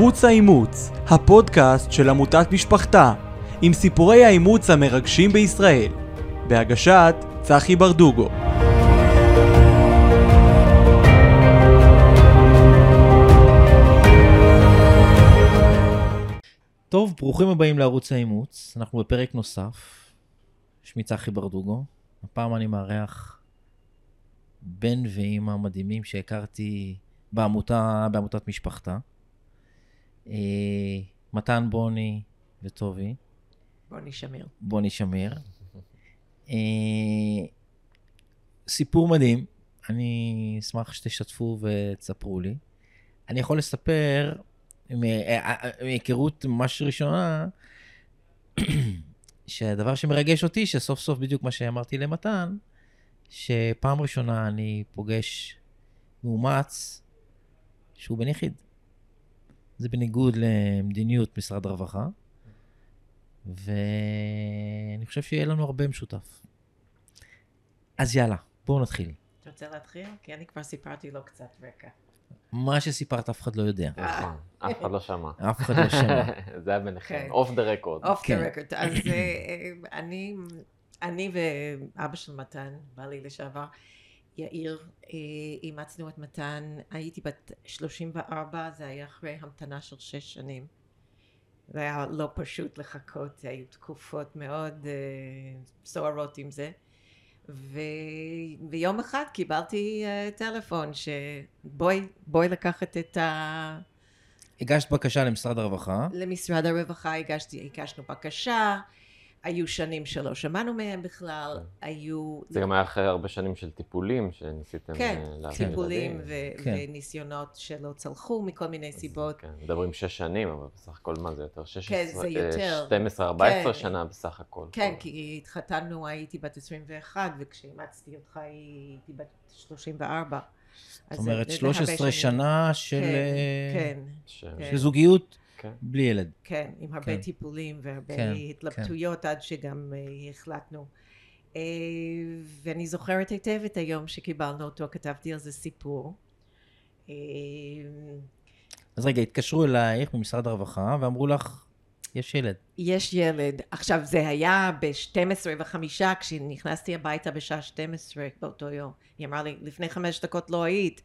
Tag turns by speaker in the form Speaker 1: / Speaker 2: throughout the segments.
Speaker 1: ערוץ האימוץ, הפודקאסט של עמותת משפחתה, עם סיפורי האימוץ המרגשים בישראל, בהגשת צחי ברדוגו.
Speaker 2: טוב, ברוכים הבאים לערוץ האימוץ, אנחנו בפרק נוסף. שמי צחי ברדוגו, הפעם אני מארח בן ואימא מדהימים שהכרתי בעמותה, בעמותת משפחתה. אה, מתן בוני וטובי,
Speaker 3: בוני שמיר.
Speaker 2: בוני שמיר. אה, סיפור מדהים, אני אשמח שתשתפו ותספרו לי. אני יכול לספר אה, מהיכרות ממש ראשונה, שהדבר שמרגש אותי, שסוף סוף בדיוק מה שאמרתי למתן, שפעם ראשונה אני פוגש מאומץ שהוא בן יחיד. זה בניגוד למדיניות משרד הרווחה, ואני חושב שיהיה לנו הרבה משותף. אז יאללה, בואו נתחיל.
Speaker 3: אתה רוצה להתחיל? כי אני כבר סיפרתי לו קצת רקע.
Speaker 2: מה שסיפרת אף אחד לא יודע.
Speaker 4: נכון, אף אחד לא שמע.
Speaker 2: אף אחד לא שמע.
Speaker 4: זה היה ביניכם. Off the
Speaker 3: record.
Speaker 2: Off.
Speaker 3: The record. אז אה, אה, אני, אני ואבא של מתן, בעלי לשעבר, יאיר, אה, אימצנו את מתן, הייתי בת 34, זה היה אחרי המתנה של שש שנים. זה היה לא פשוט לחכות, היו תקופות מאוד אה, סוערות עם זה. ו... ויום אחד קיבלתי uh, טלפון שבואי בואי לקחת את ה...
Speaker 2: הגשת בקשה למשרד הרווחה,
Speaker 3: למשרד הרווחה הגשתי, הגשנו בקשה, היו שנים שלא שמענו מהם בכלל, היו...
Speaker 4: זה גם היה אחרי הרבה שנים של טיפולים שניסיתם
Speaker 3: כן,
Speaker 4: אה, להביא
Speaker 3: טיפולים
Speaker 4: ילדים.
Speaker 3: ו-
Speaker 2: כן.
Speaker 3: וניסיונות שלא צלחו מכל מיני סיבות.
Speaker 4: כן, מדברים שש שנים, אבל בסך הכל מה זה יותר? 16,
Speaker 3: כן, זה יותר.
Speaker 4: 12-14
Speaker 3: כן.
Speaker 4: שנה בסך הכל.
Speaker 3: כן, כי התחתנו, הייתי בת 21, וכשאימצתי אותך הייתי בת 34.
Speaker 2: זאת אומרת,
Speaker 3: זה- זה הרבה
Speaker 2: 13
Speaker 3: שנים.
Speaker 2: שנה של
Speaker 3: כן,
Speaker 2: אה,
Speaker 3: כן, כן.
Speaker 2: של זוגיות
Speaker 4: כן.
Speaker 2: בלי ילד.
Speaker 3: כן, עם הרבה
Speaker 2: כן.
Speaker 3: טיפולים והרבה
Speaker 2: כן,
Speaker 3: התלבטויות עד שגם אה, החלטנו. אה, ואני זוכרת היטב את היום שקיבלנו אותו, כתבתי על זה סיפור. אה,
Speaker 2: אז רגע, התקשרו אלייך ממשרד הרווחה ואמרו לך, יש ילד.
Speaker 3: יש ילד, עכשיו זה היה ב-12 וחמישה כשנכנסתי הביתה בשעה 12 באותו יום, היא אמרה לי לפני חמש דקות לא היית,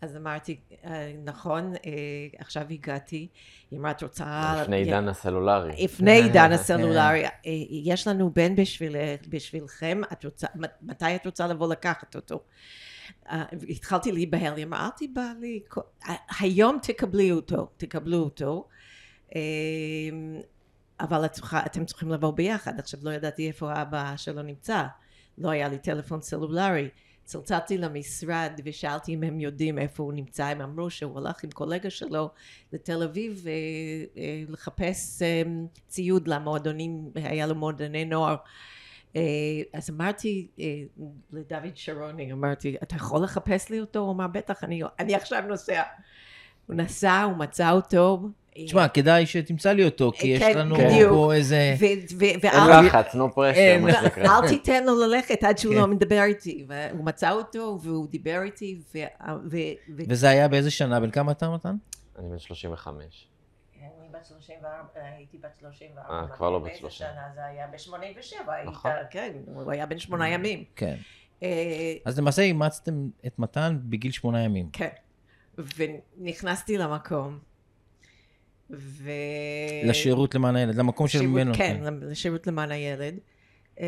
Speaker 3: אז אמרתי "אה, נכון, אה, עכשיו הגעתי, היא אמרה את רוצה...
Speaker 4: לפני עידן הסלולרי.
Speaker 3: לפני עידן הסלולרי, אה, יש לנו בן בשביל, בשבילכם, את רוצה, מתי את רוצה לבוא לקחת אותו? התחלתי להיבהל, היא אמרה, אל תיבהלי, היום תקבלי אותו, תקבלו אותו, אבל את צריכה, אתם צריכים לבוא ביחד, עכשיו לא ידעתי איפה האבא שלו נמצא, לא היה לי טלפון סלולרי, צלצלתי למשרד ושאלתי אם הם יודעים איפה הוא נמצא, הם אמרו שהוא הלך עם קולגה שלו לתל אביב אה, אה, לחפש אה, ציוד למועדונים, היה לו מועדוני נוער. אה, אז אמרתי לדוד שרוני, אמרתי, אתה יכול לחפש לי אותו? הוא אמר, בטח, אני, אני עכשיו נוסע. הוא נסע, הוא מצא אותו.
Speaker 2: תשמע, כדאי שתמצא לי אותו, כי יש
Speaker 3: כן,
Speaker 2: לנו. פה איזה...
Speaker 4: אין לחץ, נו פרשר,
Speaker 2: אין.
Speaker 4: מה שנקרא.
Speaker 3: אל תיתן לו ללכת עד שהוא
Speaker 2: כן.
Speaker 3: לא מדבר איתי. והוא מצא אותו והוא דיבר איתי,
Speaker 2: וזה היה באיזה שנה? בן כמה אתה מתן?
Speaker 4: אני בן 35.
Speaker 3: אני בת 34, הייתי בת 34.
Speaker 4: אה, כבר לא בת
Speaker 3: באיזה
Speaker 4: 30.
Speaker 3: שנה זה היה? ב-87 היית,
Speaker 4: נכון.
Speaker 3: כן, הוא היה בן שמונה ימים.
Speaker 2: כן.
Speaker 3: אה,
Speaker 2: אז למעשה אימצתם את מתן בגיל שמונה ימים.
Speaker 3: כן. ונכנסתי למקום, ו...
Speaker 2: לשירות למען הילד, למקום שממנו.
Speaker 3: כן, לשירות למען הילד. אה,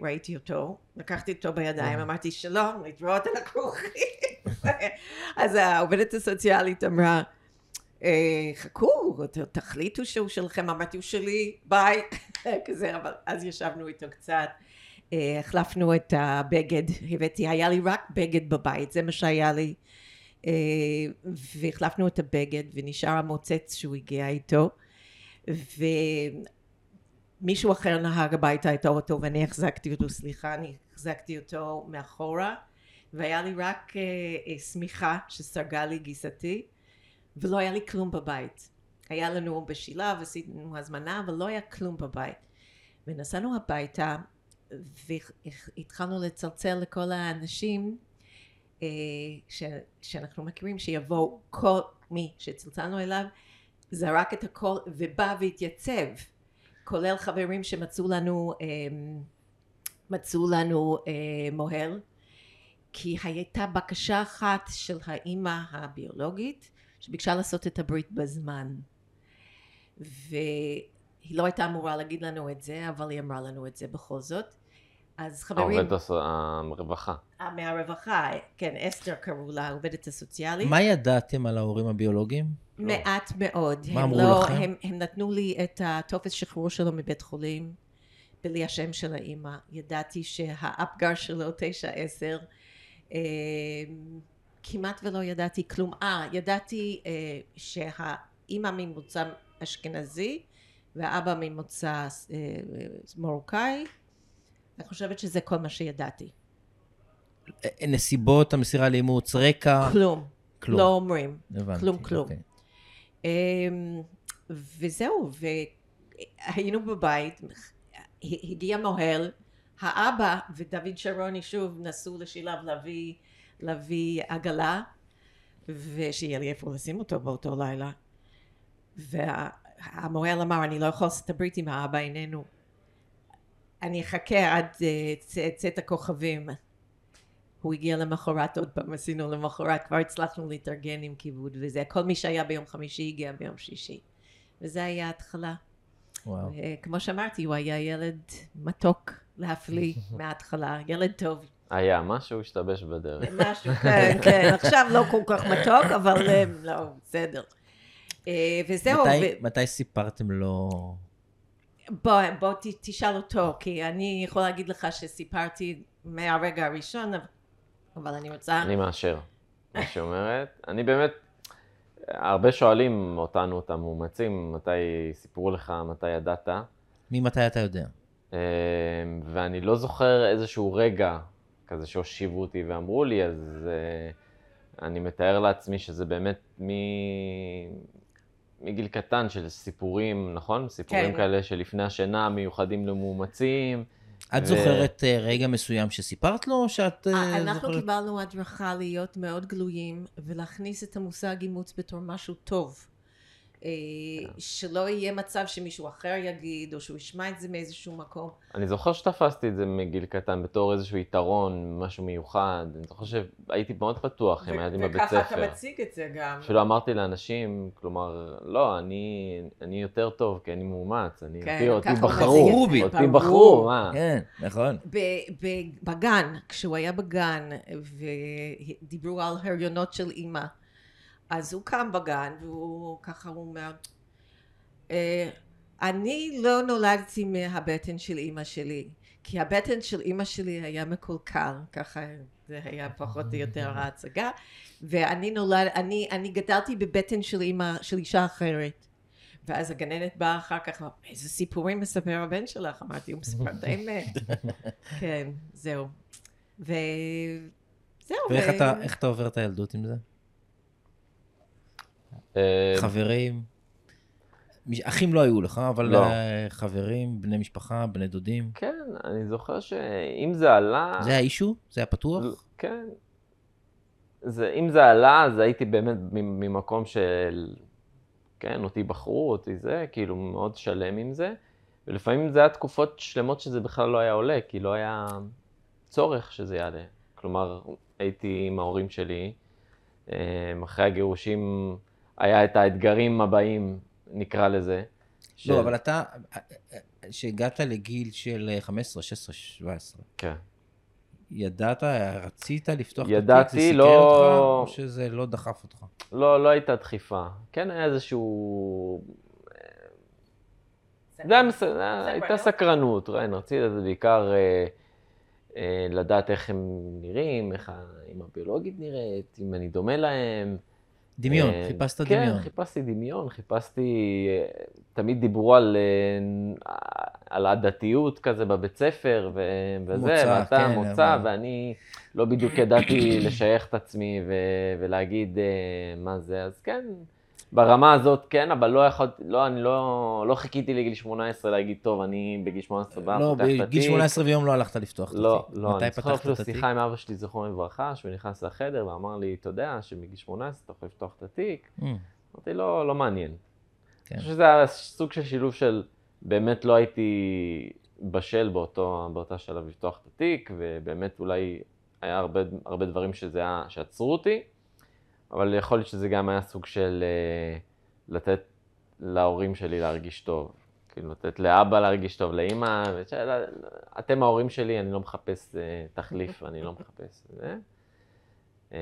Speaker 3: וראיתי אותו, לקחתי אותו בידיים. אמרתי שלום, להתראות על הכרוכית. אז העובדת הסוציאלית אמרה, "אה, חכו, תחליטו שהוא שלכם, אמרתי הוא שלי, ביי, כזה, אבל אז ישבנו איתו קצת, אה, החלפנו את הבגד, הבאתי, היה לי רק בגד בבית, זה מה שהיה לי, והחלפנו את הבגד ונשאר המוצץ שהוא הגיע איתו, ומישהו אחר נהג הביתה את האוטו ואני החזקתי אותו, סליחה, אני החזקתי אותו מאחורה, והיה לי רק אה, אה, שמיכה שסרגה לי גיסתי, ולא היה לי כלום בבית. היה לנו בשילב, עשינו הזמנה, אבל לא היה כלום בבית. ונסענו הביתה, והתחלנו לצלצל לכל האנשים אה, ש, שאנחנו מכירים, שיבוא כל מי שצלצלנו אליו, זרק את הכל ובא והתייצב, כולל חברים שמצאו לנו, אה, מצאו לנו אה, מוהל, כי הייתה בקשה אחת של האימא הביולוגית, שביקשה לעשות את הברית בזמן. והיא לא הייתה אמורה להגיד לנו את זה, אבל היא אמרה לנו את זה בכל זאת. אז חברים...
Speaker 4: העובדת הס- הרווחה.
Speaker 3: אה, מהרווחה, כן, אסתר קראו לה, העובדת הסוציאלית.
Speaker 2: מה ידעתם על ההורים הביולוגיים?
Speaker 3: מעט מאוד.
Speaker 2: מה
Speaker 3: הם
Speaker 2: אמרו
Speaker 3: לא,
Speaker 2: לכם?
Speaker 3: הם, הם נתנו לי את הטופס שחרור שלו מבית חולים, בלי השם של האימא. ידעתי שהאפגר שלו תשע עשר. אה, כמעט ולא ידעתי כלום. אה, ידעתי אה, שהאימא ממוצא אשכנזי והאבא ממוצא אה, מרוקאי. אני חושבת שזה כל מה שידעתי.
Speaker 2: נסיבות המסירה לאימוץ, רקע?
Speaker 3: כלום.
Speaker 2: כלום.
Speaker 3: לא אומרים.
Speaker 2: הבנתי,
Speaker 3: כלום, כלום.
Speaker 2: אוקיי.
Speaker 3: אמ, וזהו, והיינו בבית, הגיע מוהל, האבא ודוד שרוני שוב נסעו לשילב להביא, להביא עגלה, ושיהיה לי איפה לשים אותו באותו לילה. והמוהל אמר, אני לא יכול לעשות את הברית אם האבא איננו. אני אחכה עד אה, צאת הכוכבים. הוא הגיע למחרת, עוד פעם עשינו למחרת, כבר הצלחנו להתארגן עם כיבוד וזה. כל מי שהיה ביום חמישי הגיע ביום שישי. וזה היה ההתחלה.
Speaker 2: וואו.
Speaker 3: אה, כמו שאמרתי, הוא היה ילד מתוק להפליא מההתחלה, ילד טוב.
Speaker 4: היה, משהו השתבש בדרך.
Speaker 3: משהו, כן, כן, עכשיו לא כל כך מתוק, אבל אה, לא, בסדר. אה, וזהו,
Speaker 2: מתי-
Speaker 3: ו-
Speaker 2: מתי סיפרתם לו?
Speaker 3: בוא, בוא ת, תשאל אותו, כי אני יכולה להגיד לך שסיפרתי מהרגע הראשון, אבל אני רוצה...
Speaker 4: אני מאשר, מה שאומרת. אני באמת, הרבה שואלים אותנו, את המאומצים, מתי סיפרו לך, מתי ידעת,
Speaker 2: ממתי אתה יודע?
Speaker 4: אה, ואני לא זוכר איזשהו רגע כזה שהושיבו אותי ואמרו לי, אז אה, אני מתאר לעצמי שזה באמת מ... מגיל קטן של סיפורים, נכון? סיפורים
Speaker 3: כן.
Speaker 4: כאלה שלפני השינה מיוחדים למאומצים.
Speaker 2: את
Speaker 4: ו-
Speaker 2: זוכרת אה, רגע מסוים שסיפרת לו, או שאת אה,
Speaker 3: אנחנו
Speaker 2: זוכרת?
Speaker 3: קיבלנו הדרכה להיות מאוד גלויים ולהכניס את המושג אימוץ בתור משהו טוב. אה, שלא יהיה מצב שמישהו אחר יגיד, או שהוא ישמע את זה מאיזשהו מקום.
Speaker 4: אני זוכר שתפסתי את זה מגיל קטן בתור איזשהו יתרון, משהו מיוחד. אני זוכר שהייתי מאוד פתוח עם הילדים בבית
Speaker 3: וככה אתה
Speaker 4: ספר.
Speaker 3: מציג את זה גם.
Speaker 4: אפילו אמרתי לאנשים, כלומר, לא, אני, אני יותר טוב כי אני מאומץ, אני,
Speaker 3: כן,
Speaker 4: אותי, אותי בחרו, אותי
Speaker 3: ברור.
Speaker 4: בחרו, מה?
Speaker 2: כן, נכון.
Speaker 3: ב- ב- בגן, כשהוא היה בגן ודיברו על הריונות של אימא, אז הוא קם בגן והוא ככה הוא אומר, "אה, אני לא נולדתי מהבטן של אימא שלי, כי הבטן של אימא שלי היה מקולקל, ככה זה היה פחות או יותר ההצגה, ואני נולד, אני, אני גדלתי בבטן של אימא, של אישה אחרת. ואז הגננת באה אחר כך, איזה סיפורים מספר הבן שלך? אמרתי, הוא מספר את האמת. כן, זהו. וזהו.
Speaker 2: ואיך
Speaker 3: ו-
Speaker 2: אתה, איך אתה עובר את הילדות עם זה?
Speaker 4: אה,
Speaker 2: חברים? אחים לא היו לך, אבל
Speaker 4: לא.
Speaker 2: אה, חברים, בני משפחה, בני דודים.
Speaker 4: כן, אני זוכר שאם זה עלה...
Speaker 2: זה היה אישו? זה היה פתוח?
Speaker 4: כן. זה, אם זה עלה, אז הייתי באמת ממקום של... כן, אותי בחרו, אותי זה, כאילו מאוד שלם עם זה. ולפעמים זה היה תקופות שלמות שזה בכלל לא היה עולה, כי לא היה צורך שזה יעלה. כלומר, הייתי עם ההורים שלי, אה, אחרי הגירושים היה את האתגרים הבאים, נקרא לזה. של-
Speaker 2: לא, אבל אתה, כשהגעת לגיל של 15, 16, 17,
Speaker 4: כן.
Speaker 2: ידעת, רצית לפתוח את
Speaker 4: ידעתי,
Speaker 2: התיק, זה סיקר
Speaker 4: לא-
Speaker 2: אותך, או שזה לא דחף אותך?
Speaker 4: לא, לא הייתה דחיפה. כן היה איזשהו... זה היה מס... הייתה סקרנות, כן, רציתי לדעת בעיקר אה, אה, לדעת איך הם נראים, איך האמא הביולוגית נראית, אם אני דומה להם.
Speaker 2: דמיון,
Speaker 4: אה,
Speaker 2: חיפשת
Speaker 4: כן,
Speaker 2: דמיון.
Speaker 4: חיפשתי דמיון, חיפשתי... אה, תמיד דיברו על, אה, על הדתיות כזה בבית ספר, ו... וזה,
Speaker 2: מוצא,
Speaker 4: ואתה
Speaker 2: כן,
Speaker 4: מוצא,
Speaker 2: אבל-
Speaker 4: ואני לא בדיוק ידעתי לשייך את עצמי ו... ולהגיד מה זה, אז כן, ברמה הזאת כן, אבל לא יכולתי, לא, אני לא, לא חיכיתי לגיל 18 להגיד, טוב, אני בגיל 18 בא,
Speaker 2: לא,
Speaker 4: פותח את התיק.
Speaker 2: בגיל 18 ויום לא הלכת לפתוח את התיק.
Speaker 4: לא, לא, אני זוכר אפילו? שיחה עם אבא שלי, זכרונו לברכה, שהוא נכנס לחדר ואמר לי, אתה יודע שמגיל 18 אתה יכול לפתוח את התיק?
Speaker 2: Mm,
Speaker 4: אמרתי, לא, לא מעניין.
Speaker 2: כן.
Speaker 4: אני חושב שזה היה סוג של שילוב של, באמת לא הייתי בשל באותו, באותה שלב לפתוח את התיק, ובאמת אולי היה הרבה, הרבה דברים שזה היה, שעצרו אותי, אבל יכול להיות שזה גם היה סוג של אה, לתת להורים שלי להרגיש טוב. כאילו, לתת לאבא להרגיש טוב, לאימא, ושאלה, אתם ההורים שלי, אני לא מחפש אה, תחליף, אני לא מחפש זה. אה,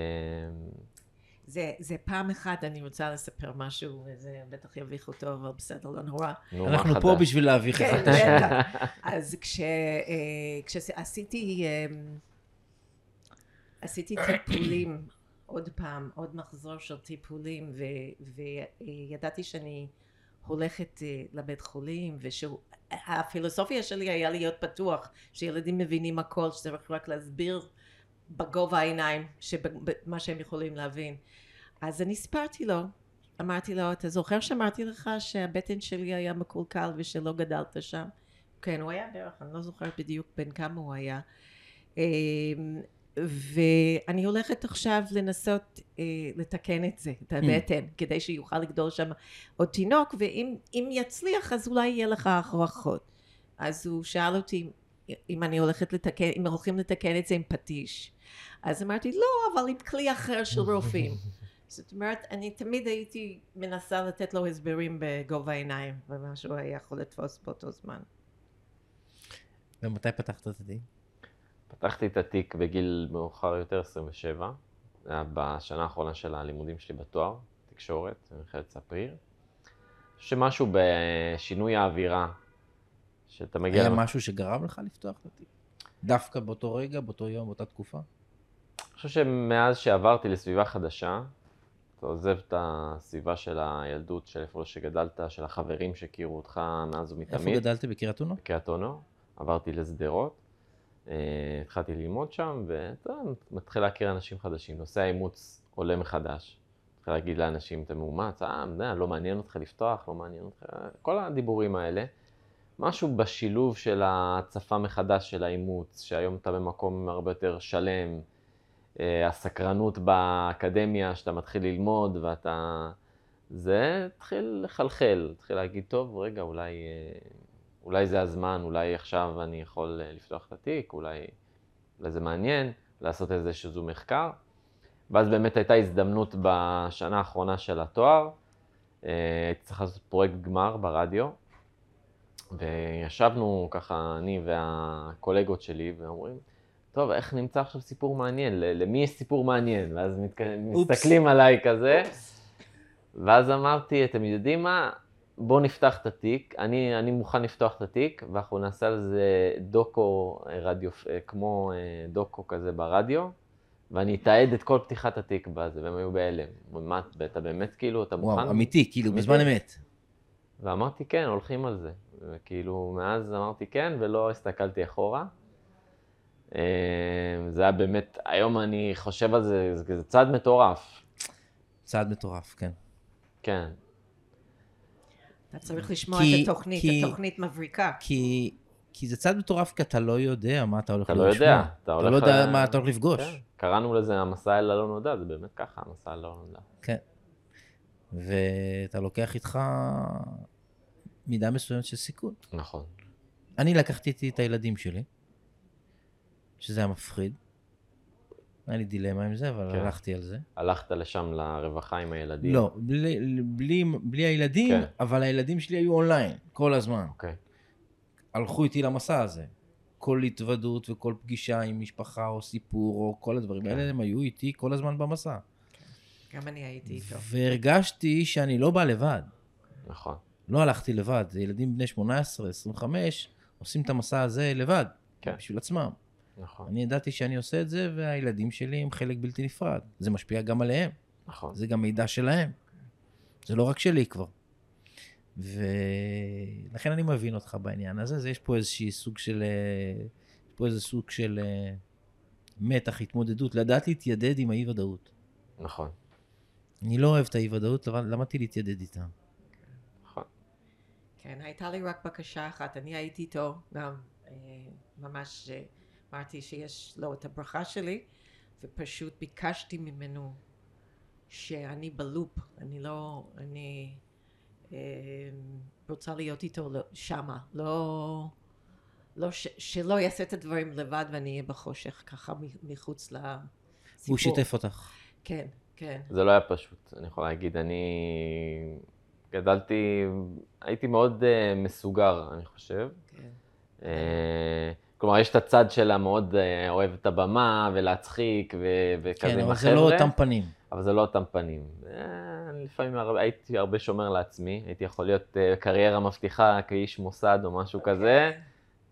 Speaker 3: זה, זה פעם אחת, אני רוצה לספר משהו, וזה בטח יביך אותו, אבל בסדר, לא נורא.
Speaker 2: אנחנו פה? בשביל להביך
Speaker 3: כן,
Speaker 2: אחד את השני.
Speaker 3: בטח. אז כש, אה, כשעשיתי אה, עשיתי טיפולים, עוד פעם, עוד מחזור של טיפולים, וידעתי שאני הולכת אה, לבית חולים, והפילוסופיה שלי היה להיות פתוח, שילדים מבינים הכל, שצריך רק להסביר בגובה העיניים, מה שהם יכולים להבין. אז אני סיפרתי לו, אמרתי לו, אתה זוכר שאמרתי לך שהבטן שלי היה מקולקל ושלא גדלת שם? כן, הוא היה בערך, אני לא זוכרת בדיוק בין כמה הוא היה. ואני הולכת עכשיו לנסות אה, לתקן את זה, את הבטן, כדי שיוכל לגדול שם עוד תינוק, ואם אם יצליח אז אולי יהיה לך הכרחות. אז הוא שאל אותי אם אני הולכת לתקן, אם הולכים לתקן את זה עם פטיש. אז אמרתי, לא, אבל עם כלי אחר של רופאים. זאת אומרת, אני תמיד הייתי מנסה לתת לו הסברים בגובה העיניים, ומה שהוא היה יכול לתפוס באותו זמן.
Speaker 2: ומתי פתחת את התיק?
Speaker 4: פתחתי את התיק בגיל מאוחר יותר, 27. זה היה בשנה האחרונה של הלימודים שלי בתואר, תקשורת, במכללת ספיר. שמשהו בשינוי האווירה, שאתה מגיע...
Speaker 2: היה
Speaker 4: למק-
Speaker 2: משהו שגרם לך לפתוח את התיק? דווקא באותו רגע, באותו יום, באותה תקופה?
Speaker 4: אני חושב שמאז שעברתי לסביבה חדשה, אתה עוזב את הסביבה של הילדות, של איפה שגדלת, של החברים שהכירו אותך מאז
Speaker 2: איפה
Speaker 4: ומתמיד.
Speaker 2: גדלת? בקריית אונו?
Speaker 4: בקריית אונו, עברתי לשדרות, התחלתי ללמוד שם, ואתה מתחיל להכיר אנשים חדשים. נושא האימוץ עולה מחדש. מתחיל להגיד לאנשים, אתה מאומץ, אה, אתה יודע, לא מעניין אותך לפתוח, לא מעניין אותך, כל הדיבורים האלה. משהו בשילוב של ההצפה מחדש של האימוץ, שהיום אתה במקום הרבה יותר שלם, אה, הסקרנות באקדמיה, שאתה מתחיל ללמוד ואתה... זה התחיל לחלחל, התחיל להגיד, טוב, רגע, אולי, אה, אולי זה הזמן, אולי עכשיו אני יכול אה, לפתוח את התיק, אולי, אולי זה מעניין, לעשות איזשהו מחקר. ואז באמת הייתה הזדמנות בשנה האחרונה של התואר, אה, הייתי צריך לעשות פרויקט גמר ברדיו, וישבנו ככה, אני והקולגות שלי, ואומרים, טוב, איך נמצא עכשיו סיפור מעניין? למי יש סיפור מעניין? ואז מתק... מסתכלים עליי כזה, ואז אמרתי, אתם יודעים מה? בואו נפתח את התיק, אני, אני מוכן לפתוח את התיק, ואנחנו נעשה על זה דוקו אה, רדיו, אה, כמו אה, דוקו כזה ברדיו, ואני אתעד את כל פתיחת התיק בזה, והם היו בהלם. מה, אתה באמת כאילו, אתה מוכן?
Speaker 2: וואו, אמיתי, כאילו,
Speaker 4: אמיתי.
Speaker 2: בזמן אמת.
Speaker 4: ואמרתי כן, הולכים על זה. וכאילו, מאז אמרתי כן, ולא הסתכלתי אחורה. זה היה באמת, היום אני חושב על זה, זה, זה צעד מטורף.
Speaker 2: צעד מטורף, כן.
Speaker 4: כן,
Speaker 3: אתה צריך לשמוע
Speaker 2: כי-
Speaker 3: את התוכנית,
Speaker 2: כי-
Speaker 3: התוכנית מבריקה.
Speaker 2: כי, כי זה צעד מטורף, כי אתה לא יודע מה אתה הולך
Speaker 4: אתה לא
Speaker 2: לשמוע.
Speaker 4: יודע, אתה
Speaker 2: אתה
Speaker 4: הולך
Speaker 2: לא יודע
Speaker 4: ל-
Speaker 2: מה אתה הולך לפגוש.
Speaker 4: כן. קראנו לזה המסע אל הלא נודע, זה באמת ככה, המסע אל הלא נודע.
Speaker 2: כן. ואתה לוקח איתך מידה מסוימת של סיכון.
Speaker 4: נכון.
Speaker 2: אני לקחתי איתי את הילדים שלי, שזה היה מפחיד. היה לי דילמה עם זה, אבל
Speaker 4: כן.
Speaker 2: הלכתי על זה.
Speaker 4: הלכת לשם לרווחה עם הילדים.
Speaker 2: לא, בלי, בלי, בלי הילדים,
Speaker 4: כן.
Speaker 2: אבל הילדים שלי היו אונליין כל הזמן.
Speaker 4: אוקיי.
Speaker 2: הלכו איתי למסע הזה. כל התוודות וכל פגישה עם משפחה או סיפור או כל הדברים
Speaker 4: כן.
Speaker 2: האלה, הם היו איתי כל הזמן במסע.
Speaker 3: גם אני הייתי איתו.
Speaker 2: והרגשתי שאני לא בא לבד.
Speaker 4: נכון.
Speaker 2: לא הלכתי לבד, זה ילדים בני 18, 25, עושים את המסע הזה לבד,
Speaker 4: כן.
Speaker 2: בשביל עצמם.
Speaker 4: נכון.
Speaker 2: אני ידעתי שאני עושה את זה, והילדים שלי הם חלק בלתי נפרד. זה משפיע גם עליהם,
Speaker 4: נכון.
Speaker 2: זה גם מידע שלהם. זה לא רק שלי כבר. ולכן אני מבין אותך בעניין הזה, זה יש פה איזשהי סוג של... אה, יש פה איזה סוג של אה, מתח, התמודדות, לדעת להתיידד עם האי-ודאות.
Speaker 4: נכון.
Speaker 2: אני לא אוהב את האי-ודאות, אבל למדתי להתיידד איתה.
Speaker 4: נכון.
Speaker 3: כן, הייתה לי רק בקשה אחת, אני הייתי איתו גם אה, ממש אה, אמרתי שיש לו את הברכה שלי ופשוט ביקשתי ממנו שאני בלופ, אני לא, אני אה, רוצה להיות איתו לא- שמה, לא, לא ש, שלא יעשה את הדברים לבד ואני אהיה בחושך ככה מחוץ לסיפור.
Speaker 2: הוא שיתף אותך.
Speaker 3: כן, כן.
Speaker 4: זה לא היה פשוט, אני יכול להגיד, אני גדלתי, הייתי מאוד uh, מסוגר, אני חושב.
Speaker 3: כן.
Speaker 4: Uh, כלומר, יש את הצד שלה מאוד uh, אוהב את הבמה ולהצחיק ו- וכזה
Speaker 2: כן,
Speaker 4: עם
Speaker 2: אבל
Speaker 4: החבר'ה.
Speaker 2: זה לא אותם פנים.
Speaker 4: אבל זה לא אותם פנים. אה, אני לפעמים הרבה- הייתי הרבה שומר לעצמי, הייתי יכול להיות אה, קריירה מבטיחה כאיש מוסד או משהו כזה,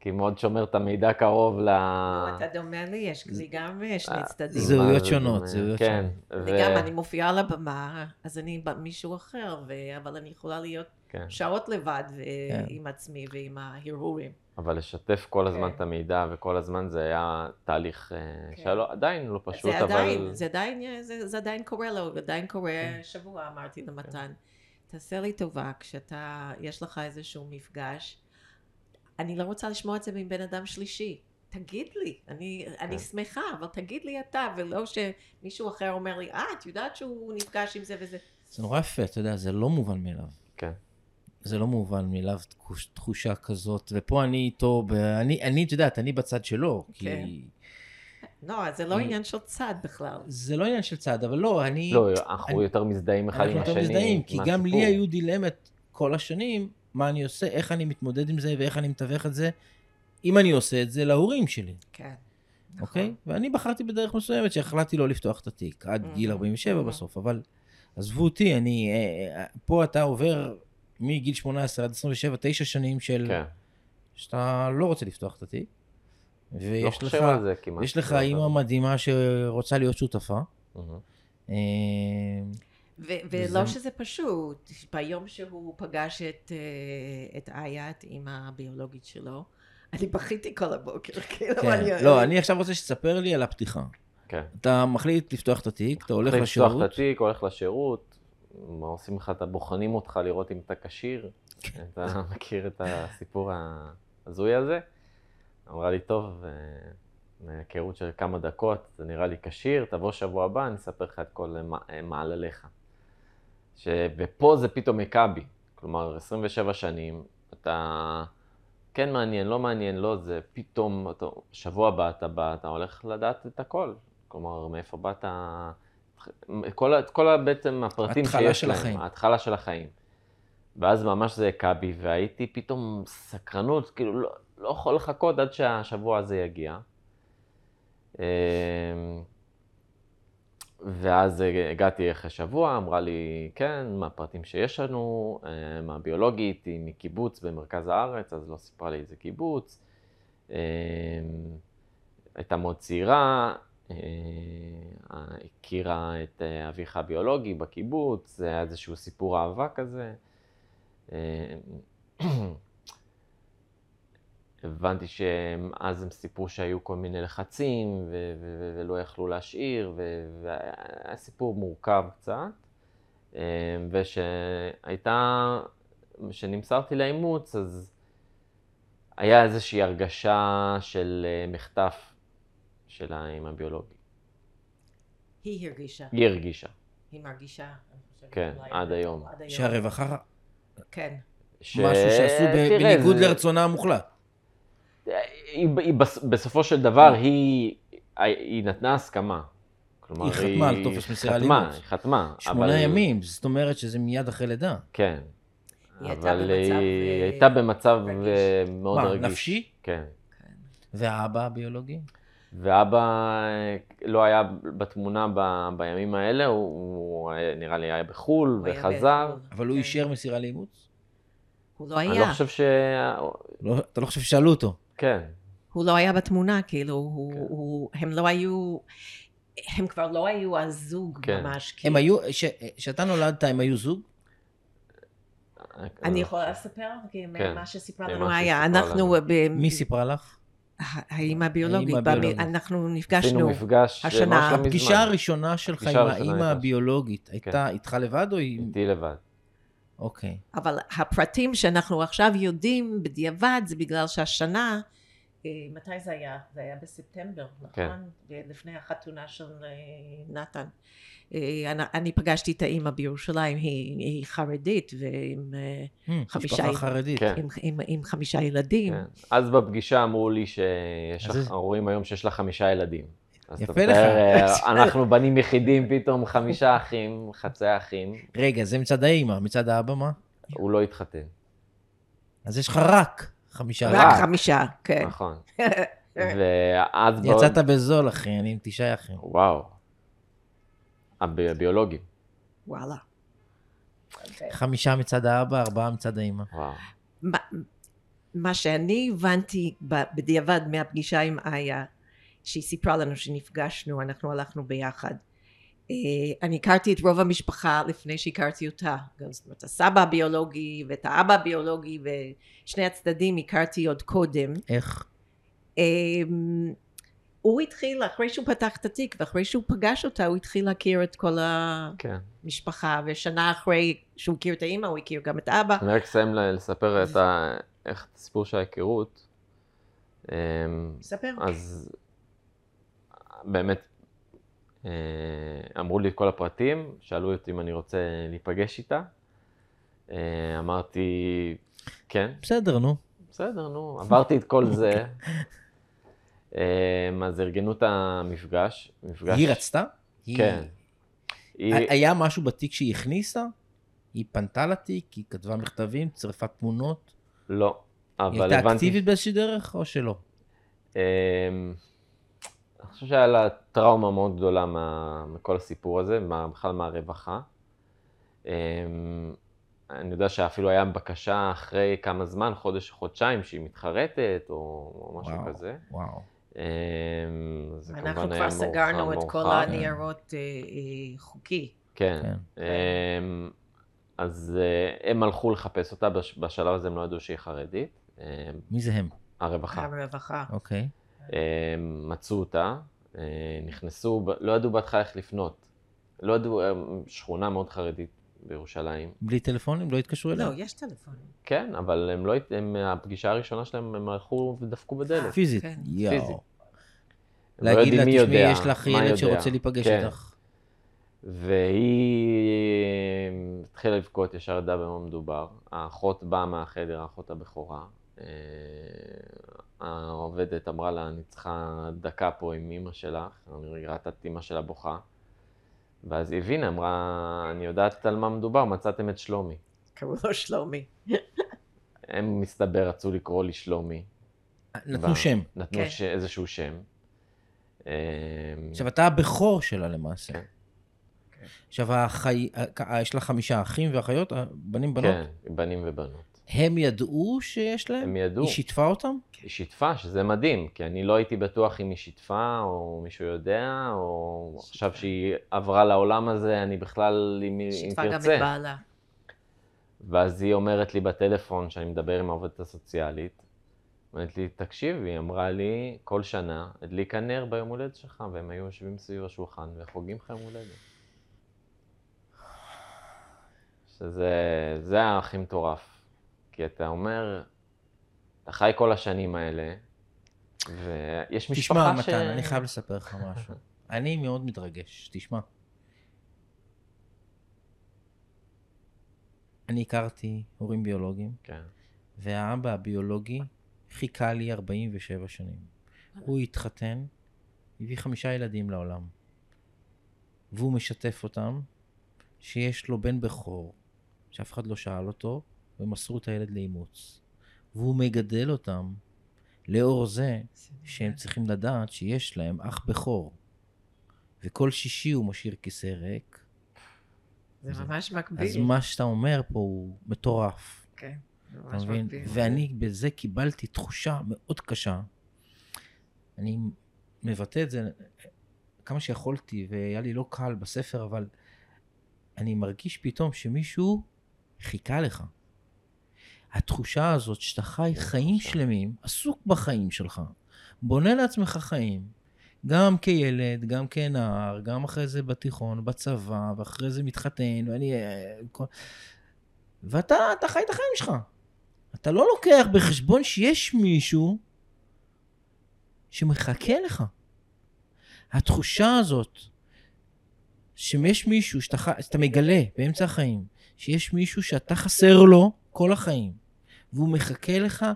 Speaker 4: כי מאוד שומר את המידע קרוב ל...
Speaker 3: נו, אתה דומה לי, יש לי גם אה, שני צדדים.
Speaker 2: זהו. זהויות שונות? זהויות
Speaker 4: כן.
Speaker 3: אני
Speaker 4: ו-
Speaker 3: גם, אני מופיעה על הבמה, אז אני מישהו אחר, ו- אבל אני יכולה להיות
Speaker 4: כן.
Speaker 3: שעות לבד
Speaker 2: כן.
Speaker 3: עם עצמי ועם ההרהורים.
Speaker 4: אבל לשתף כל הזמן
Speaker 3: כן.
Speaker 4: את המידע וכל הזמן זה היה תהליך אה,
Speaker 3: כן.
Speaker 4: שהיה לו עדיין לא פשוט,
Speaker 3: זה עדיין,
Speaker 4: אבל...
Speaker 3: זה עדיין, זה, זה עדיין קורה לו, עדיין קורה שבוע, אמרתי למתן. תעשה לי טובה, כשאתה, יש לך איזשהו מפגש, אני לא רוצה לשמוע את זה מבן אדם שלישי. תגיד לי, אני, אני שמחה, אבל תגיד לי אתה, ולא שמישהו אחר אומר לי, אה, את יודעת שהוא נפגש עם זה וזה.
Speaker 2: זה נורא יפה, אתה יודע, זה לא מובן מאליו.
Speaker 4: כן.
Speaker 2: זה לא מובן מאליו תחוש- תחושה כזאת, ופה אני איתו, ב... אני, אני, את יודעת, אני בצד שלו, כי...
Speaker 3: כן. לא, זה לא
Speaker 2: אני-
Speaker 3: עניין של צד בכלל.
Speaker 2: זה לא עניין של צד, אבל לא, אני...
Speaker 4: לא, אנחנו
Speaker 2: אני-
Speaker 4: יותר מזדהים אחד עם
Speaker 2: אנחנו
Speaker 4: השני.
Speaker 2: יותר מזדהים, כי גם. לי היו דילמת כל השנים, מה אני עושה, איך אני מתמודד עם זה, ואיך אני מתווך את זה, אם אני עושה את זה להורים שלי,
Speaker 3: כן.
Speaker 2: אוקיי? ואני בחרתי בדרך מסוימת שהחלטתי לא לפתוח את התיק, עד גיל
Speaker 3: Mhm.
Speaker 2: 47
Speaker 3: Mhm.
Speaker 2: בסוף, אבל עזבו אותי, אני... אה, אה, פה אתה עובר מגיל 18 עד 27, תשע שנים של...
Speaker 4: כן.
Speaker 2: שאתה לא רוצה לפתוח את התיק,
Speaker 4: לא
Speaker 2: ויש לך,
Speaker 4: חושב על זה כמעט.
Speaker 2: יש לך
Speaker 4: לא,
Speaker 2: אימא
Speaker 4: אבל-
Speaker 2: מדהימה שרוצה להיות שותפה. אה,
Speaker 3: ו- ולא שזה פשוט, ביום שהוא פגש את, אה, את איה, את אימא הביולוגית שלו, אני בכיתי כל הבוקר, כאילו,
Speaker 2: כן.
Speaker 3: אני...
Speaker 2: לא, אני עכשיו רוצה שתספר לי על הפתיחה.
Speaker 4: כן.
Speaker 2: אתה מחליט לפתוח את התיק, אתה הולך לשירות.
Speaker 4: לפתוח את התיק, הולך לשירות, מה עושים לך, אתה בוחנים אותך לראות אם אתה כשיר.
Speaker 2: כן.
Speaker 4: אתה מכיר את הסיפור ההזוי הזה? אמרה לי, טוב, אה, מהיכרות של כמה דקות, זה נראה לי כשיר, תבוא שבוע הבא, אני אספר לך את כל מע- מעלליך. ש... ופה זה פתאום הכה בי. כלומר, 27 שנים, אתה כן מעניין, לא מעניין, לא, זה פתאום, אתה, שבוע הבא אתה בא, אתה הולך לדעת את הכל. כלומר, מאיפה באת, כל, כל בעצם הפרטים שיש
Speaker 2: ההתחלה של
Speaker 4: להם,
Speaker 2: החיים.
Speaker 4: ההתחלה של החיים. ואז ממש זה הכה בי, והייתי פתאום סקרנות, כאילו לא, לא יכול לחכות עד שהשבוע הזה יגיע. אמ, ואז הגעתי אחרי שבוע, אמרה לי, כן, מה הפרטים שיש לנו, מה ביולוגית, היא מקיבוץ במרכז הארץ, אז לא סיפרה לי איזה קיבוץ. אמ, הייתה מאוד צעירה, הכירה את אה, אביך הביולוגי בקיבוץ, זה היה איזשהו סיפור אהבה כזה. אה, הבנתי שאז הם סיפרו שהיו כל מיני לחצים ו- ו- ולא יכלו להשאיר, והיה סיפור מורכב קצת. אה, ושהייתה, כשנמסרתי לאימוץ, אז היה איזושהי הרגשה של אה, מחטף של האמא הביולוגית.
Speaker 3: היא הרגישה,
Speaker 4: היא הרגישה,
Speaker 3: היא מרגישה. אני חושבת,
Speaker 4: כן, עד היום.
Speaker 2: שהרווחה,
Speaker 3: כן.
Speaker 4: ש...
Speaker 2: משהו שעשו ב- בניגוד
Speaker 4: זה-
Speaker 2: לרצונה המוחלט.
Speaker 4: היא, היא בס- בסופו של דבר, היא, היא נתנה הסכמה. כלומר,
Speaker 2: היא חתמה על טופס מסירה
Speaker 4: חתמה,
Speaker 2: לאימוץ.
Speaker 4: היא חתמה.
Speaker 2: שמונה
Speaker 4: אבל-
Speaker 2: ימים, זאת אומרת שזה מיד אחרי לידה.
Speaker 4: כן.
Speaker 3: היא הייתה
Speaker 4: אבל
Speaker 3: במצב,
Speaker 4: היא
Speaker 3: אה,
Speaker 4: הייתה במצב
Speaker 3: רגיש.
Speaker 4: אה, מאוד
Speaker 2: מה,
Speaker 4: רגיש.
Speaker 2: נפשי?
Speaker 4: כן.
Speaker 2: והאבא הביולוגי?
Speaker 4: ואבא אה, לא היה בתמונה ב, בימים האלה, הוא, הוא היה- נראה לי היה בחו"ל
Speaker 3: הוא היה
Speaker 4: וחזר.
Speaker 3: בחו"ל.
Speaker 2: אבל הוא
Speaker 3: כן.
Speaker 2: אישר מסירה לאימוץ?
Speaker 3: הוא לא
Speaker 4: אני לא
Speaker 3: היה,
Speaker 4: חושב ש...
Speaker 2: לא, אתה לא חושב ששאלו אותו?
Speaker 4: כן.
Speaker 3: הוא לא היה בתמונה, כאילו, הוא-
Speaker 4: כן.
Speaker 3: הוא- הם לא היו, הם כבר לא היו הזוג
Speaker 4: כן.
Speaker 3: ממש.
Speaker 2: הם
Speaker 3: כאילו.
Speaker 2: היו, כשאתה נולדת הם היו זוג?
Speaker 3: אני יכולה לספר? כי
Speaker 4: כן,
Speaker 3: מה שסיפרה לנו היה, אנחנו... ב-
Speaker 2: מי סיפרה לך?
Speaker 3: האימא הביולוגית. אנחנו נפגשנו.
Speaker 4: מפגש
Speaker 3: השנה.
Speaker 2: הפגישה הראשונה שלך עם האימא
Speaker 4: הייתה-
Speaker 2: הביולוגית, הייתה
Speaker 4: כן.
Speaker 2: איתך לבד או עם...
Speaker 4: איתי לבד.
Speaker 2: אוקיי.
Speaker 3: אבל הפרטים שאנחנו עכשיו יודעים בדיעבד זה בגלל שהשנה, מתי זה היה? זה היה בספטמבר,
Speaker 4: כן.
Speaker 3: נכון? לפני החתונה של אה, נתן. אה, אני, אני פגשתי את האימא בירושלים, היא, היא חרדית ועם אה,
Speaker 2: Hmm,
Speaker 3: חמישה
Speaker 2: משפחה
Speaker 3: ילדים.
Speaker 2: חרדית.
Speaker 4: כן.
Speaker 3: עם, עם, עם חמישה ילדים.
Speaker 4: כן. אז בפגישה אמרו לי שיש לך,
Speaker 2: זה-
Speaker 4: רואים היום שיש לך חמישה ילדים.
Speaker 2: יפה לך.
Speaker 4: אה, אנחנו בנים יחידים, פתאום חמישה אחים, חצי אחים,
Speaker 2: רגע, זה מצד האימא, מצד האבא מה?
Speaker 4: הוא לא התחתן.
Speaker 2: אז יש לך רק חמישה.
Speaker 3: רק. חמישה, כן.
Speaker 4: נכון. ואז... בעוד-
Speaker 2: יצאת בזול, אחי, אני עם תשעה אחים.
Speaker 4: וואו. הב- הביולוגים.
Speaker 3: וואלה.
Speaker 2: חמישה מצד האבא, ארבעה מצד האימא.
Speaker 4: וואו.
Speaker 3: מה, מה שאני הבנתי בדיעבד מהפגישה עם איה, שהיא סיפרה לנו שנפגשנו, אנחנו הלכנו ביחד. אה, אני הכרתי את רוב המשפחה לפני שהכרתי אותה. גם זאת אומרת, הסבא הביולוגי ואת האבא הביולוגי ושני הצדדים הכרתי עוד קודם.
Speaker 2: איך?
Speaker 3: אה, הוא התחיל, אחרי שהוא פתח את התיק ואחרי שהוא פגש אותה, הוא התחיל להכיר את כל
Speaker 4: כן.
Speaker 3: המשפחה, ושנה אחרי שהוא הכיר את האימא, הוא הכיר גם את האבא.
Speaker 4: אני רק אסיים לספר את ה- איך את הסיפור של ההיכרות. אמ,
Speaker 3: ספר.
Speaker 4: אז באמת, אמרו לי את כל הפרטים, שאלו אותי אם אני רוצה להיפגש איתה. אה, אמרתי, כן,
Speaker 2: בסדר, נו.
Speaker 4: בסדר, נו, עברתי את כל זה. אה, אז ארגנו את המפגש. מפגש...
Speaker 2: היא רצתה? היא-
Speaker 4: כן. היא...
Speaker 2: היה משהו בתיק שהיא הכניסה? היא פנתה לתיק? היא כתבה מכתבים? צירפה תמונות?
Speaker 4: לא,
Speaker 2: היא
Speaker 4: אבל
Speaker 2: הייתה
Speaker 4: הבנתי...
Speaker 2: אקטיבית באיזושהי דרך או שלא?
Speaker 4: אני חושב שהיה לה טראומה מאוד גדולה מה, מכל הסיפור הזה, מה, בכלל מהרווחה. אמ, אני יודע שאפילו היה בקשה אחרי כמה זמן, חודש, חודשיים, שהיא מתחרטת, או, או משהו
Speaker 2: וואו.
Speaker 4: כזה.
Speaker 2: וואו.
Speaker 4: אמ,
Speaker 3: אנחנו כבר סגרנו
Speaker 4: מאוחר-
Speaker 3: את כל. הניירות אה, חוקי.
Speaker 4: כן.
Speaker 2: כן.
Speaker 4: אמ, אז אה, הם הלכו לחפש אותה, בש- בשלב הזה הם לא ידעו שהיא חרדית.
Speaker 2: מי זה הם?
Speaker 4: הרווחה.
Speaker 3: הרווחה.
Speaker 2: אוקיי.
Speaker 4: אה, מצאו אותה, אה, נכנסו, לא ידעו בהתחלה איך לפנות. לא ידעו, אה, שכונה מאוד חרדית בירושלים.
Speaker 2: בלי טלפונים? לא התקשרו אליה?
Speaker 3: לא, יש טלפונים.
Speaker 4: כן, אבל הם לא, הם, הפגישה הראשונה שלהם, הם הלכו ודפקו בדלת.
Speaker 2: פיזית?
Speaker 3: כן.
Speaker 2: יואו.
Speaker 4: פיזית. לא
Speaker 2: להגיד לה, תשמעי, יש לך ילד
Speaker 4: יודע."
Speaker 2: שרוצה להיפגש
Speaker 4: כן.
Speaker 2: איתך.
Speaker 4: והיא התחילה לבכות, ישר ידעה במה מדובר. האחות באה מהחדר, האחות הבכורה. אה, העובדת אמרה לה, אני צריכה דקה פה עם אימא שלך. אני ראתה את אימא שלה בוכה. ואז היא הבינה, אמרה, אני יודעת על מה מדובר, מצאתם את שלומי.
Speaker 3: קראו לו שלומי.
Speaker 4: הם, מסתבר, רצו לקרוא לי שלומי.
Speaker 2: נתנו
Speaker 4: ב-
Speaker 2: שם.
Speaker 4: נתנו
Speaker 3: כן.
Speaker 4: ש... איזשהו שם. אה,
Speaker 2: עכשיו, אתה הבכור שלה למעשה.
Speaker 4: כן.
Speaker 2: עכשיו, החי... יש לה חמישה אחים ואחיות? בנים, בנות?
Speaker 4: כן, בנים ובנות.
Speaker 2: הם ידעו שיש להם?
Speaker 4: הם ידעו.
Speaker 2: היא שיתפה אותם?
Speaker 4: היא שיתפה, שזה מדהים, כי אני לא הייתי בטוח אם היא שיתפה, או מישהו יודע, או עכשיו שהיא עברה לעולם הזה, אני בכלל, אם היא אם
Speaker 3: שיתפה גם את
Speaker 4: תרצה.
Speaker 3: בעלה.
Speaker 4: ואז היא אומרת לי בטלפון, שאני מדבר עם העובדת הסוציאלית, אומרת לי, תקשיב, היא אמרה לי, כל שנה, הדליק הנר ביום הולדת שלך, והם היו יושבים סביב השולחן וחוגגים לך יום הולדת. שזה זה הכי מטורף. כי אתה אומר, אתה חי כל השנים האלה, ויש משפחה
Speaker 2: תשמע,
Speaker 4: ש...
Speaker 2: מתן, אני חייב לספר לך משהו. אני מאוד מתרגש, תשמע. אני הכרתי הורים ביולוגיים,
Speaker 4: כן,
Speaker 2: והאבא הביולוגי חיכה לי 47 שנים. הוא התחתן, הביא חמישה ילדים לעולם. והוא משתף אותם שיש לו בן בכור, שאף אחד לא שאל אותו, ומסרו את הילד לאימוץ. והוא מגדל אותם לאור זה שהם צריכים לדעת שיש להם אח בכור. וכל שישי הוא משאיר כיסא ריק.
Speaker 3: זה ממש מקביל.
Speaker 2: אז מה שאתה אומר פה הוא מטורף.
Speaker 3: כן, זה ממש
Speaker 2: מבין?
Speaker 3: מקביל.
Speaker 2: ואני בזה קיבלתי תחושה מאוד קשה. אני מבטא את זה כמה שיכולתי, והיה לי לא קל בספר, אבל אני מרגיש פתאום שמישהו חיכה לך. התחושה הזאת שאתה חי חיים שלמים, עסוק בחיים שלך, בונה לעצמך חיים, גם כילד, גם כנער, גם אחרי זה בתיכון, בצבא, ואחרי זה מתחתן, ואני... אה, כל- ואתה אתה חי את החיים שלך. אתה לא לוקח בחשבון שיש מישהו שמחכה לך. התחושה הזאת, שיש מישהו שאתה, שאתה מגלה באמצע החיים, שיש מישהו שאתה חסר לו כל החיים, והוא מחכה לך,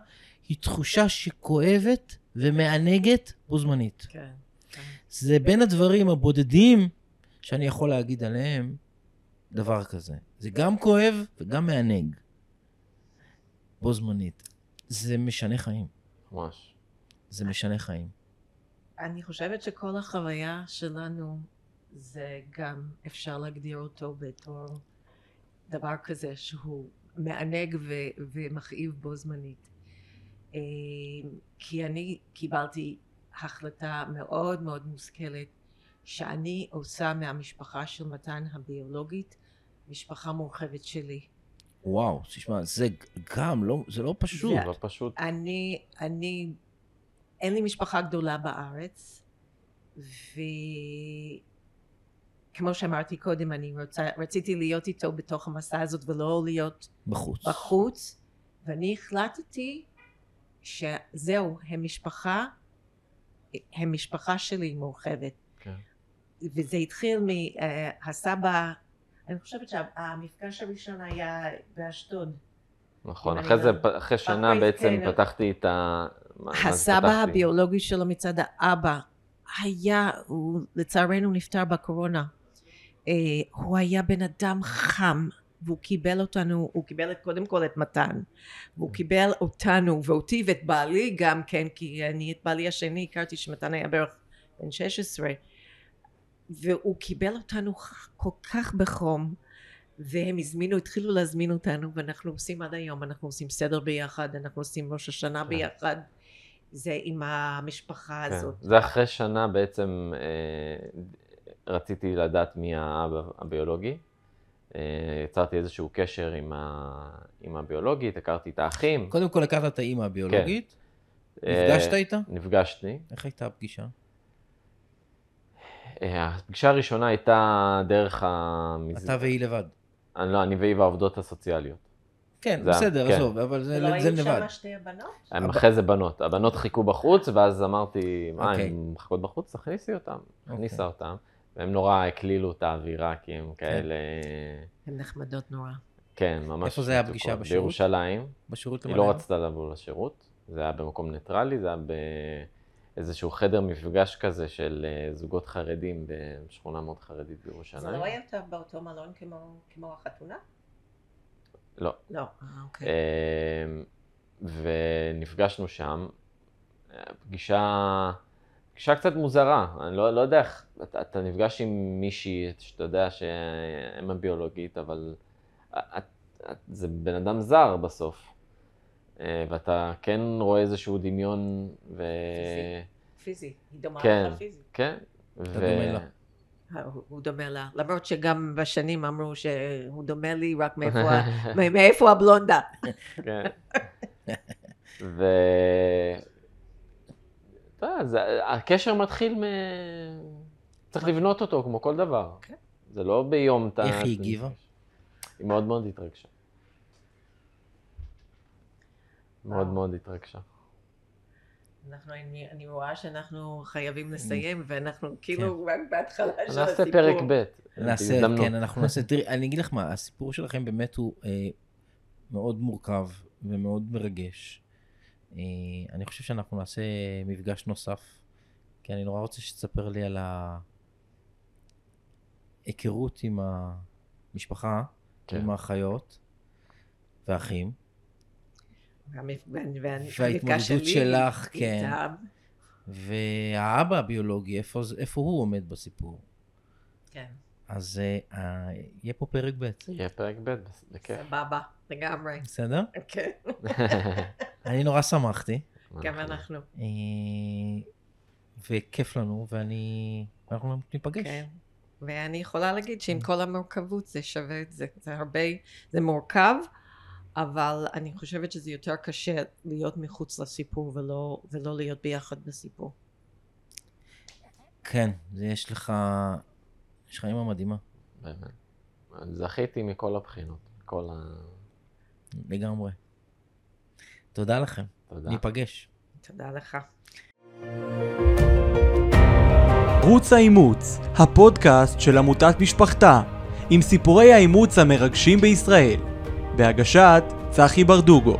Speaker 2: היא תחושה שכואבת ומענגת בו זמנית.
Speaker 3: כן. כן.
Speaker 2: זה בין הדברים הבודדים שאני יכול להגיד עליהם דבר כזה. זה גם כואב וגם מענג. בו זמנית. זה משנה חיים.
Speaker 4: ממש.
Speaker 2: זה משנה חיים.
Speaker 3: אני חושבת שכל החוויה שלנו זה גם אפשר להגדיר אותו בתור דבר כזה שהוא מענג ו- ומכאיב בו זמנית. אה, כי אני קיבלתי החלטה מאוד מאוד מושכלת שאני עושה מהמשפחה של מתן הביולוגית משפחה מורחבת שלי.
Speaker 2: וואו, תשמע, זה גם לא, זה לא פשוט.
Speaker 3: זה-
Speaker 4: לא פשוט.
Speaker 3: אני, אני, אין לי משפחה גדולה בארץ, וכמו שאמרתי קודם, אני רוצה, רציתי להיות איתו בתוך המסע הזאת ולא להיות
Speaker 2: בחוץ.
Speaker 3: בחוץ, ואני החלטתי שזהו, הם משפחה, הם משפחה שלי מורחבת.
Speaker 4: כן.
Speaker 3: וזה התחיל מהסבא, אני חושבת שהמפגש הראשון היה באשדוד.
Speaker 4: נכון. אחרי זה,
Speaker 3: לא-
Speaker 4: פ- אחרי שנה בעצם
Speaker 3: כן.
Speaker 4: פתחתי את ה... זה
Speaker 3: הסבא? הביולוגי שלו מצד האבא היה, הוא לצערנו נפטר בקורונה. אה, הוא היה בן אדם חם, והוא קיבל אותנו, הוא קיבל את, קודם כל את מתן, והוא קיבל אותנו ואותי ואת בעלי גם כן, כי אני את בעלי השני הכרתי שמתן היה בערך בן 16, והוא קיבל אותנו כל כך בחום. והם הזמינו, התחילו להזמין אותנו, ואנחנו עושים עד היום, אנחנו עושים סדר ביחד, אנחנו עושים ראש השנה
Speaker 4: כן.
Speaker 3: ביחד, זה עם המשפחה
Speaker 4: כן.
Speaker 3: הזאת.
Speaker 4: זה אחרי שנה בעצם אה, רציתי לדעת מי האבא הביולוגי. אה, יצרתי איזשהו קשר עם, ה... עם הביולוגית, הכרתי את האחים.
Speaker 2: קודם כל הכרת את האימא הביולוגית,
Speaker 4: אה,
Speaker 2: נפגשת איתה?
Speaker 4: נפגשתי.
Speaker 2: איך הייתה הפגישה?
Speaker 4: אה, הפגישה הראשונה הייתה דרך המז...
Speaker 2: אתה והיא לבד.
Speaker 4: אני לא, אני והיא והעובדות הסוציאליות.
Speaker 2: כן,
Speaker 4: זה-
Speaker 2: בסדר,
Speaker 4: כן.
Speaker 2: עזוב, אבל זה
Speaker 3: ולא
Speaker 2: זה
Speaker 3: היו
Speaker 2: לבד.
Speaker 3: שם שתי הבנות?
Speaker 4: הם
Speaker 2: הב-
Speaker 4: אחרי זה בנות. הבנות חיכו בחוץ, ואז אמרתי, מה,
Speaker 2: אוקיי.
Speaker 4: הן מחכות בחוץ? תכניסי אותן. הכניסה
Speaker 2: אוקיי.
Speaker 4: אותן. והם נורא הקלילו את האווירה, כי הם כאלה...
Speaker 3: הן נחמדות נורא.
Speaker 4: כן, ממש...
Speaker 2: איפה זה היה. הפגישה, בשירות?
Speaker 4: בירושלים.
Speaker 2: בשירות
Speaker 4: היא
Speaker 2: למען.
Speaker 4: לא רצתה לבוא לשירות, זה היה במקום ניטרלי, זה היה באיזשהו חדר מפגש כזה של אה, זוגות חרדים בשכונה מאוד חרדית בירושלים.
Speaker 3: זה לא היה באותו מלון כמו- כמו החתונה?
Speaker 4: לא.
Speaker 3: לא, אה, אוקיי.
Speaker 4: אמ, ונפגשנו שם. פגישה, פגישה קצת מוזרה, אני לא, לא יודע איך, אתה, אתה נפגש עם מישהי שאתה יודע שהם הביולוגית, אבל את, את, זה בן אדם זר בסוף. אה, ואתה כן רואה איזשהו דמיון, ו...
Speaker 3: פיזי, היא דומה
Speaker 4: כן.
Speaker 3: לך פיזי.
Speaker 4: כן.
Speaker 2: אתה דומה לה.
Speaker 3: אה, הוא- דומה לה, למרות שגם בשנים אמרו שהוא דומה לי רק מאיפה מאיפה הבלונדה.
Speaker 4: כן. ו... זה- הקשר מתחיל מ... צריך לבנות אותו כמו כל דבר.
Speaker 3: כן.
Speaker 4: זה לא ביום אתה...
Speaker 2: איך היא הגיבה?
Speaker 4: היא מאוד מאוד התרגשה. מאוד
Speaker 3: וואו.
Speaker 4: מאוד התרגשה.
Speaker 3: אנחנו, אני, אני רואה שאנחנו חייבים לסיים, ואנחנו כאילו רק בהתחלה של הסיפור.
Speaker 4: נעשה פרק ב'.
Speaker 2: נעשה. כן, אנחנו נעשה, תראי, אני אגיד לך מה, הסיפור שלכם באמת הוא אה, מאוד מורכב ומאוד מרגש. אה, אני חושב שאנחנו נעשה מפגש נוסף, כי אני נורא רוצה שתספר לי על ההיכרות עם המשפחה,
Speaker 4: כן.
Speaker 2: עם האחיות והאחים, וההתמודדות שלך, כן. והאבא הביולוגי, איפה, איפה הוא עומד בסיפור.
Speaker 3: כן,
Speaker 2: אז אה, אה, יהיה פה פרק ב',
Speaker 4: יהיה פרק ב', בכיף.
Speaker 3: סבבה, לגמרי.
Speaker 2: בסדר?
Speaker 3: כן,
Speaker 2: אני נורא שמחתי.
Speaker 3: גם אנחנו.
Speaker 2: אה, וכיף לנו, ואני... אנחנו ניפגש.
Speaker 3: כן. ואני יכולה להגיד שעם כל המורכבות זה שווה את זה. זה הרבה, זה מורכב, אבל אני חושבת שזה יותר קשה להיות מחוץ לסיפור ולא, ולא להיות ביחד בסיפור.
Speaker 2: כן, זה יש לך... יש לך אימא מדהימה,
Speaker 4: באמת. זכיתי מכל הבחינות, כל ה...
Speaker 2: לגמרי. תודה לכם.
Speaker 4: תודה.
Speaker 2: ניפגש.
Speaker 3: תודה לך.
Speaker 1: ערוץ האימוץ, הפודקאסט של עמותת משפחתה, עם סיפורי האימוץ המרגשים בישראל, בהגשת צחי ברדוגו.